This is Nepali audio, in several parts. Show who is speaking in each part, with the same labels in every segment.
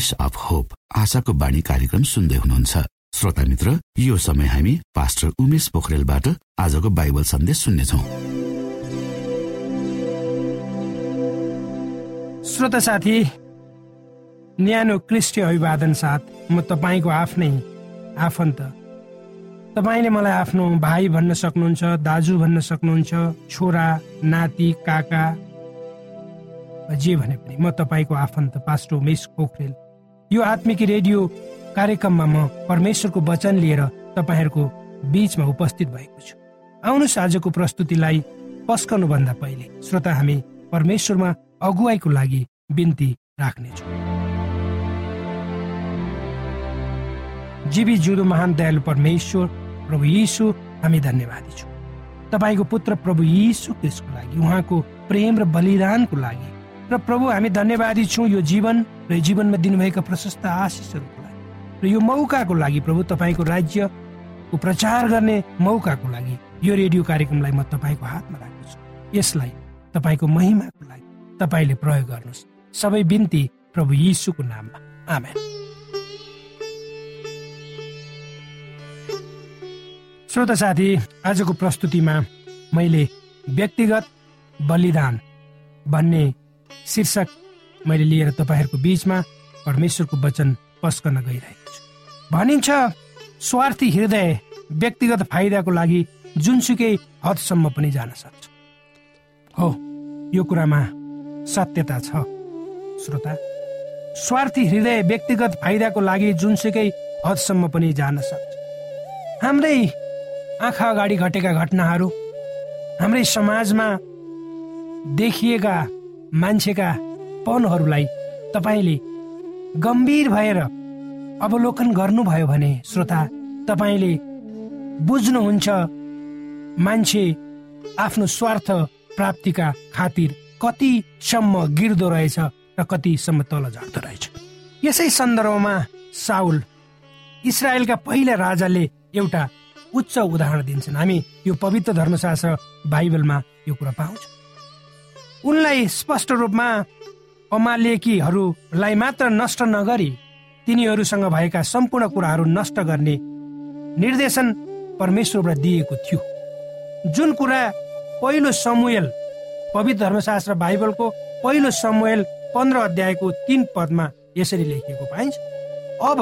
Speaker 1: भोइस अफ होप आशाको बाणी कार्यक्रम सुन्दै हुनुहुन्छ। श्रोता मित्र यो समय हामी पास्टर उमेश पोखरेलबाट आजको बाइबल सन्देश सुन्नेछौ।
Speaker 2: श्रोता साथी न्यानो क्रिस्टी अभिवादन साथ म तपाईँको आफ्नै आफन्त। तपाईँले मलाई आफ्नो भाइ भन्न सक्नुहुन्छ दाजु भन्न सक्नुहुन्छ छोरा नाति काका जे भने पनि म तपाईँको आफन्त पास्टो उमेश पोखरेल। यो आत्मिकी रेडियो कार्यक्रममा म परमेश्वरको वचन लिएर तपाईँहरूको बीचमा उपस्थित भएको छु। आउनुहोस् आजको प्रस्तुतिलाई पस्कनुभन्दा पहिले श्रोता हामी परमेश्वरमा अगुवाईको लागि बिन्ती राख्नेछौँ। जीवी जुदो महान दयालु परमेश्वर प्रभु यीशु हामी धन्यवादी छौँ। तपाईँको पुत्र प्रभु यीशु क्रिस्टको लागि उहाँको प्रेम र बलिदानको लागि र प्रभु हामी धन्यवादी छौँ यो जीवन र जीवनमा दिनुभएका प्रशस्त आशिषहरूको लागि र यो मौकाको लागि प्रभु तपाईँको राज्यको प्रचार गर्ने मौकाको लागि यो रेडियो कार्यक्रमलाई म तपाईँको हातमा राख्दछु। यसलाई तपाईँको महिमाको लागि तपाईँले प्रयोग गर्नुहोस्। सबै बिन्ती प्रभु यीशुको नाममा। आमेन। श्रोता साथी आजको प्रस्तुतिमा मैले व्यक्तिगत बलिदान भन्ने शीर्षक मैले लिएर तपाईँहरूको बिचमा परमेश्वरको वचन पस्कन गइरहेको छु। भनिन्छ स्वार्थी हृदय व्यक्तिगत फाइदाको लागि जुनसुकै हदसम्म पनि जान सक्छ। हो यो कुरामा सत्यता छ श्रोता। स्वार्थी हृदय व्यक्तिगत फाइदाको लागि जुनसुकै हदसम्म पनि जान सक्छ। हाम्रै आँखा अगाडि घटेका घटनाहरू हाम्रै समाजमा देखिएका मान्छेका पनहरूलाई तपाईँले गम्भीर भएर अवलोकन गर्नुभयो भने श्रोता तपाईँले बुझ्नुहुन्छ मान्छे आफ्नो स्वार्थ प्राप्तिका खातिर कतिसम्म गिर्दो रहेछ र कतिसम्म तल झर्दो रहेछ। यसै सन्दर्भमा साउल इसरायलका पहिला राजाले एउटा उच्च उदाहरण दिन्छन्। हामी यो पवित्र धर्मशास्त्र बाइबलमा यो कुरा पाउँछौँ। उनलाई स्पष्ट रूपमा अमालेकीहरूलाई मात्र नष्ट नगरी तिनीहरूसँग भएका सम्पूर्ण कुराहरू नष्ट गर्ने निर्देशन परमेश्वरबाट दिएको थियो। जुन कुरा पहिलो समूहल पवित्र धर्मशास्त्र बाइबलको पहिलो समूहल पन्ध्र अध्यायको तीन पदमा यसरी लेखिएको पाइन्छ अब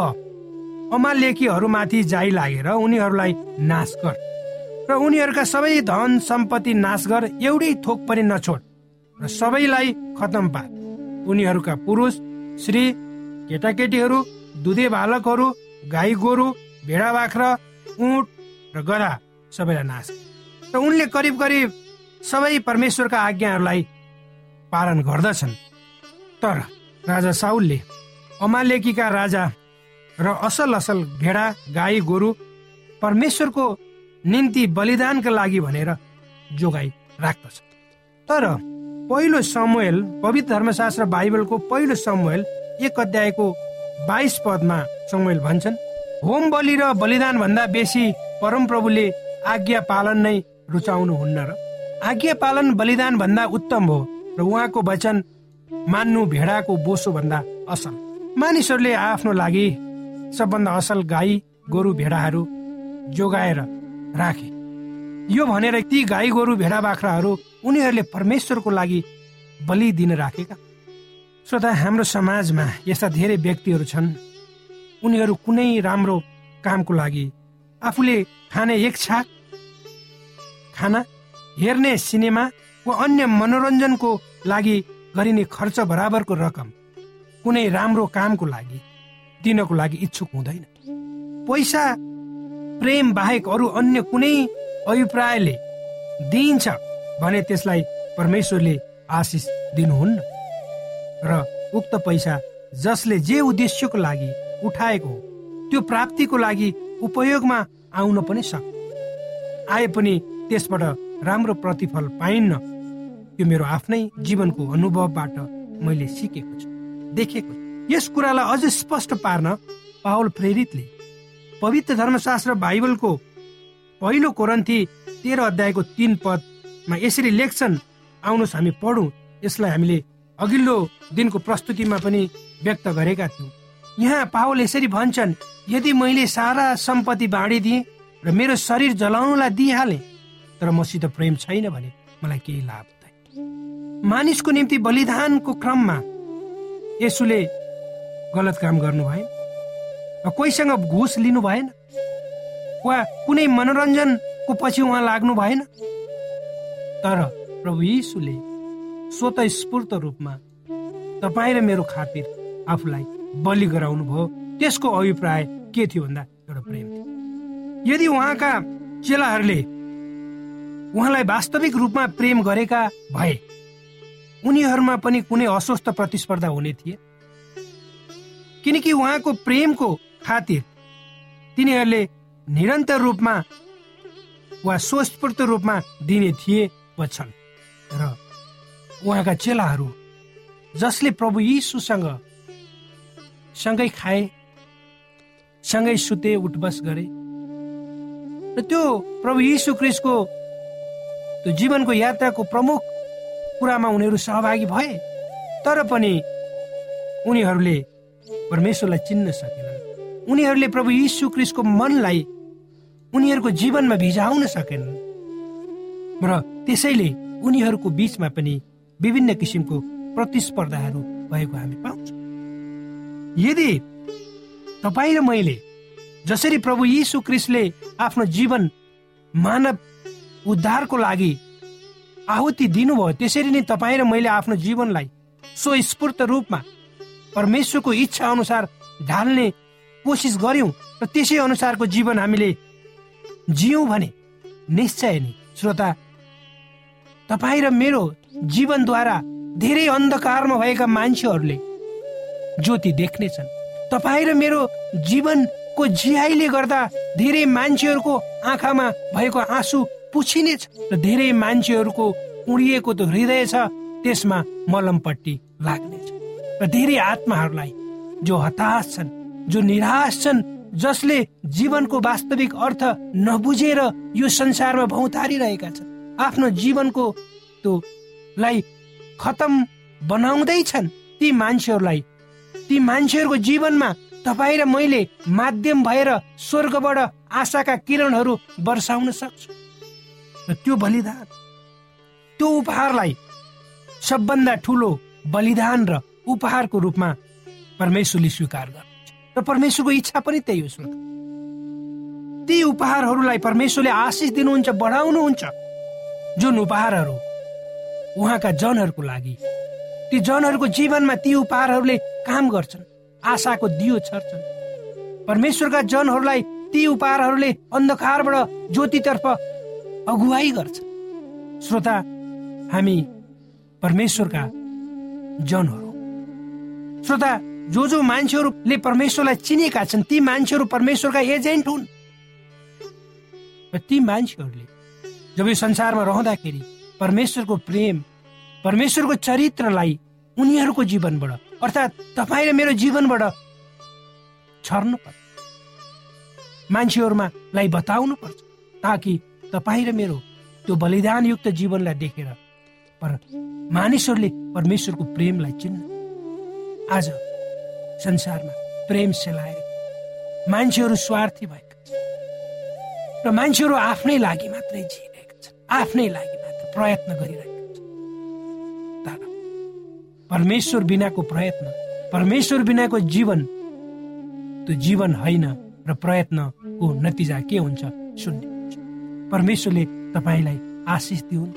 Speaker 2: अमालेकीहरूमाथि जाइ लागेर उनीहरूलाई नाश गर र उनीहरूका सबै धन सम्पत्ति नाश गर एउटै थोक पनि नछोड। र सबैलाई खतम पार। उनीहरूका पुरुष श्री केटाकेटीहरू दुधे बालकहरू गाई गोरु भेडा बाख्रा उठ र गधा सबैलाई नाश र उनले करिब करिब सबै परमेश्वरका आज्ञाहरूलाई पालन गर्दछन्। तर राजा साउलले अमालेकीका राजा र असल असल भेडा गाई गोरु परमेश्वरको निम्ति बलिदानका लागि भनेर जोगाई राख्दछ तर पहिलो समूहल पवित्र धर्मशास्त्र बाइबलको पहिलो समूहल एक अध्यायको बाइस पदमा समूहल भन्छन्। होम बलि र बलिदान भन्दा बेसी परमप्रभुले आज्ञा पालन नै रुचाउनु हुन्न र आज्ञा पालन बलिदान भन्दा उत्तम हो र उहाँको वचन मान्नु भेडाको बोसो भन्दा असल। मानिसहरूले आफ्नो लागि सबभन्दा असल गाई गोरु भेडाहरू जोगाएर राखे। यो भनेर ती गाई गोरु भेडा बाख्राहरू उनीहरूले परमेश्वरको लागि बलि दिन राखेका? श्रोता हाम्रो समाजमा यस्ता धेरै व्यक्तिहरू छन्। उनीहरू कुनै राम्रो कामको लागि आफूले खाने एक खाना हेर्ने सिनेमा वा अन्य मनोरञ्जनको लागि गरिने खर्च बराबरको रकम कुनै राम्रो कामको लागि दिनको लागि इच्छुक हुँदैन। पैसा प्रेम बाहेक अरू अन्य कुनै अभिप्रायले दिइन्छ। भने त्यसलाई परमेश्वरले आशिष दिनुहुन्न। र उक्त पैसा जसले जे उद्देश्यको लागि उठाएको हो त्यो प्राप्तिको लागि उपयोगमा आउन पनि सक्छ। आए पनि त्यसबाट राम्रो प्रतिफल पाइन्न। त्यो मेरो आफ्नै जीवनको अनुभवबाट मैले सिकेको छु देखेको छु। यस कुरालाई अझ स्पष्ट पार्न पावल प्रेरितले पवित्र धर्मशास्त्र बाइबलको पहिलो कोरन्थी तेह्र अध्यायको तीन पदमा यसरी लेख्छन् आउनुहोस् हामी पढौँ। यसलाई हामीले अघिल्लो दिनको प्रस्तुतिमा पनि व्यक्त गरेका थियौँ। यहाँ पावल यसरी भन्छन् यदि मैले सारा सम्पत्ति बाँडिदिएँ र मेरो शरीर जलाउनुलाई दिइहालेँ तर मसित प्रेम छैन भने मलाई केही लाभ मानिसको निम्ति बलिदानको क्रममा यसुले गलत काम गर्नु भएन कोहीसँग घुस लिनु भएन वा कुनै मनोरञ्जनको पछि उहाँ लाग्नु भएन। तर प्रभु यीशुले स्वत स्फूर्त रूपमा तपाईँ र मेरो खातिर आफूलाई बलि गराउनु भयो। त्यसको अभिप्राय के थियो भन्दा एउटा प्रेम थियो। यदि उहाँका चेलाहरूले उहाँलाई वास्तविक रूपमा प्रेम गरेका भए उनीहरूमा पनि कुनै अस्वस्थ प्रतिस्पर्धा हुने थिए? किनकि उहाँको प्रेमको खातिर तिनीहरूले निरन्तर रूपमा वा स्वस्फूर्त रूपमा दिने थिए। वा छन् र उहाँका चेलाहरू जसले प्रभु यीशुसँग सँगै खाए सँगै सुते उठबस गरे र त्यो प्रभु यीशु क्रिस्टको त्यो जीवनको यात्राको प्रमुख कुरामा उनीहरू सहभागी भए तर पनि उनीहरूले परमेश्वरलाई चिन्न सकेनन्। उनीहरूले प्रभु यीशु क्रिस्टको मनलाई उनीहरूको जीवनमा भिजाउन सकेनन्। र त्यसैले उनीहरूको बिचमा पनि विभिन्न किसिमको प्रतिस्पर्धाहरू भएको हामी पाउँछौँ। यदि तपाईँ र मैले जसरी प्रभु यीशु क्रिस्टले आफ्नो जीवन मानव उद्धारको लागि आहुति दिनुभयो त्यसरी नै तपाईँ र मैले आफ्नो जीवनलाई स्वस्फूर्त रूपमा परमेश्वरको इच्छा अनुसार ढाल्ने कोसिस गर्यौँ र त्यसै अनुसारको जीवन हामीले जियौँ भने निश्चय नै श्रोता तपाईँ र मेरो जीवनद्वारा धेरै अन्धकारमा भएका मान्छेहरूले ज्योति देख्नेछन्। तपाईँ र मेरो जीवनको जियाइले गर्दा धेरै मान्छेहरूको आँखामा भएको आँसु पुछिनेछ र धेरै मान्छेहरूको उडिएको त हृदय छ त्यसमा मलमपट्टि लाग्नेछ। र धेरै आत्माहरूलाई जो हताश छन् जो निराश छन् जसले जीवनको वास्तविक अर्थ नबुझेर यो संसारमा भौतारिरहेका छन् आफ्नो जीवनको त्यो लाई खतम बनाउँदैछन् ती मान्छेहरूलाई। ती मान्छेहरूको जीवनमा तपाईँ र मैले माध्यम भएर स्वर्गबाट आशाका किरणहरू वर्षाउन सक्छु। र त्यो बलिदान त्यो उपहारलाई सबभन्दा ठुलो बलिदान र उपहारको रूपमा परमेश्वरले स्वीकार गर्नुहुन्छ। र परमेश्वरको इच्छा पनि त्यही हो ती उपहारहरूलाई परमेश्वरले आशिष दिनुहुन्छ बढाउनुहुन्छ। जुन उपहारहरू उहाँका जनहरूको लागि। ती जनहरूको जीवनमा ती उपहारहरूले काम गर्छन् आशाको दियो छर्छन्। परमेश्वरका जनहरूलाई ती उपहारहरूले अन्धकारबाट ज्योतितर्फ अगुवाई गर्छ श्रोता हामी परमेश्वरका जनहरू। श्रोता जो जो मान्छेहरूले परमेश्वरलाई चिनेका छन् ती मान्छेहरू परमेश्वरका एजेन्ट हुन्। र ती मान्छेहरूले जब यो संसारमा रहँदाखेरि परमेश्वरको प्रेम परमेश्वरको चरित्रलाई उनीहरूको जीवनबाट अर्थात् तपाईँ र मेरो जीवनबाट छर्नु पर्छ मान्छेहरूमा लाई बताउनु पर्छ ताकि तपाईँ र मेरो त्यो बलिदानयुक्त जीवनलाई देखेर पर मानिसहरूले परमेश्वरको प्रेमलाई चिन्न। आज संसारमा प्रेम सेलाएर मान्छेहरू स्वार्थी भएका र मान्छेहरू आफ्नै लागि मात्रै छन् आफ्नै लागि मात्र प्रयत्न गरिरहेका परमेश्वर बिनाको प्रयत्न परमेश्वर बिनाको जीवन त्यो जीवन होइन र प्रयत्नको नतिजा के हुन्छ शून्य परमेश्वरले तपाईँलाई आशिष दिउन्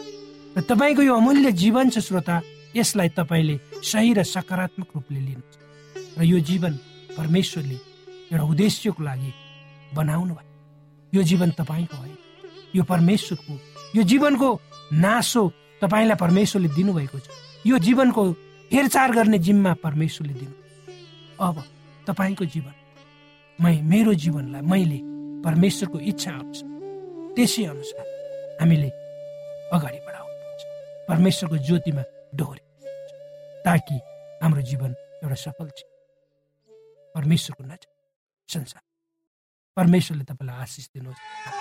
Speaker 2: र तपाईँको यो अमूल्य जीवन छ श्रोता यसलाई तपाईँले सही र सकारात्मक रूपले लिनुहोस् र यो जीवन परमेश्वरले एउटा उद्देश्यको लागि बनाउनु भयो। यो जीवन तपाईँको होइन। यो परमेश्वरको यो जीवनको नासो तपाईँलाई परमेश्वरले दिनुभएको छ। यो जीवनको हेरचाह गर्ने जिम्मा परमेश्वरले दिनु। अब तपाईँको जीवन मै मेरो जीवनलाई मैले परमेश्वरको इच्छा अनुसार त्यसै अनुसार हामीले अगाडि बढाउनुपर्छ परमेश्वरको ज्योतिमा डोरे ताकि हाम्रो जीवन एउटा सफल छ। परमेश्वरको नजर संसार। परमेश्वरले तपाईँलाई आशिष दिनुहोस्।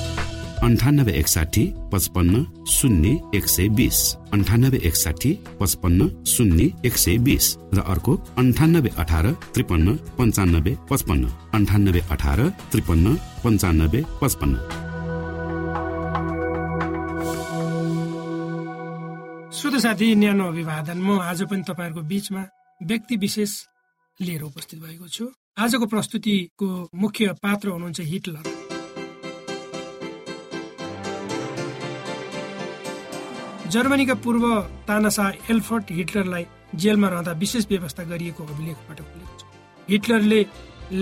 Speaker 1: अन्ठानब्बे एकसाठी पचपन्न शून्य एक सय बिस। अन्ठानब्बे एकसाठी पचपन्न शून्य एक सय बिस। र अर्को अन्ठानब्बे अठार त्रिपन्न पन्चानब्बे पचपन्न। अन्ठानब्बे अठार त्रिपन्न पन्चानब्बे पचपन्न।
Speaker 2: श्रोत साथी न्यानो अभिवादन। म आज पनि तपाईँहरूको बिचमा व्यक्ति विशेष लिएर उपस्थित भएको छु। आजको प्रस्तुतिको मुख्य पात्र हुनुहुन्छ हिटलर। जर्मनीका पूर्व तानासा एल्फर्ट हिटलरलाई जेलमा रहँदा विशेष व्यवस्था गरिएको अभिलेखबाट खुलेको छ। हिटलरले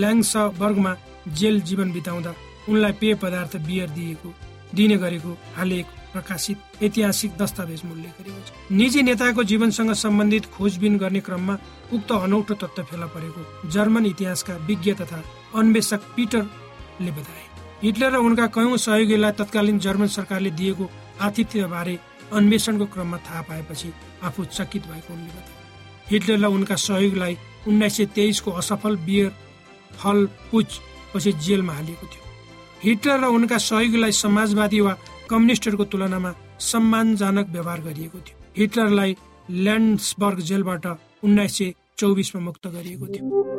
Speaker 2: ल्याङ्सबर्गमा जेल जीवन बिताउँदा उनलाई पेय पदार्थ बियर दिएको दिने गरेको हालेको प्रकाशित ऐतिहासिक दस्तावेज उल्लेख गरेको छ। निजी नेताको जीवनसँग सम्बन्धित खोजबिन गर्ने क्रममा उक्त अनौठो तत्त्व फेला परेको जर्मन इतिहासका विज्ञ तथा अन्वेषक पिटरले बताए हिटलर र उनका कयौं सहयोगीलाई तत्कालीन जर्मन सरकारले दिएको आतिथ्य बारे अन्वेषणको क्रममा थाहा पाएपछि आफू चकित भएको उनले बताए। हिटलरलाई उनका सहयोगीलाई उन्नाइस सय तेइसको असफल बियर फल पुच पछि जेलमा हालिएको थियो। हिटलर र उनका सहयोगीलाई समाजवादी वा कम्युनिस्टहरूको तुलनामा सम्मानजनक व्यवहार गरिएको थियो। हिटलरलाई ल्यान्ड्सबर्ग जेलबाट उन्नाइस सय चौबिसमा मुक्त गरिएको थियो।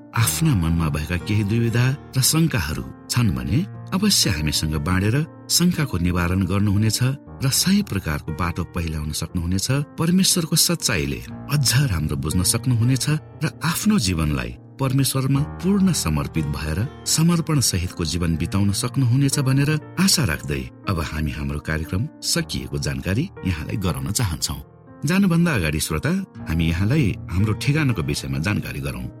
Speaker 1: आफ्ना मनमा भएका केही दुविधा र शङ्काहरू छन् भने अवश्य हामीसँग बाँडेर शङ्काको निवारण गर्नुहुनेछ र सही प्रकारको बाटो पहिल्याउन सक्नुहुनेछ परमेश्वरको सच्चाइले अझ राम्रो बुझ्न सक्नुहुनेछ र आफ्नो जीवनलाई परमेश्वरमा पूर्ण समर्पित भएर समर्पण सहितको जीवन बिताउन सक्नुहुनेछ भनेर आशा राख्दै अब हामी हाम्रो कार्यक्रम सकिएको जानकारी यहाँलाई गराउन चाहन्छौ। जानुभन्दा अगाडि श्रोता हामी यहाँलाई हाम्रो ठेगानाको विषयमा जानकारी गरौं।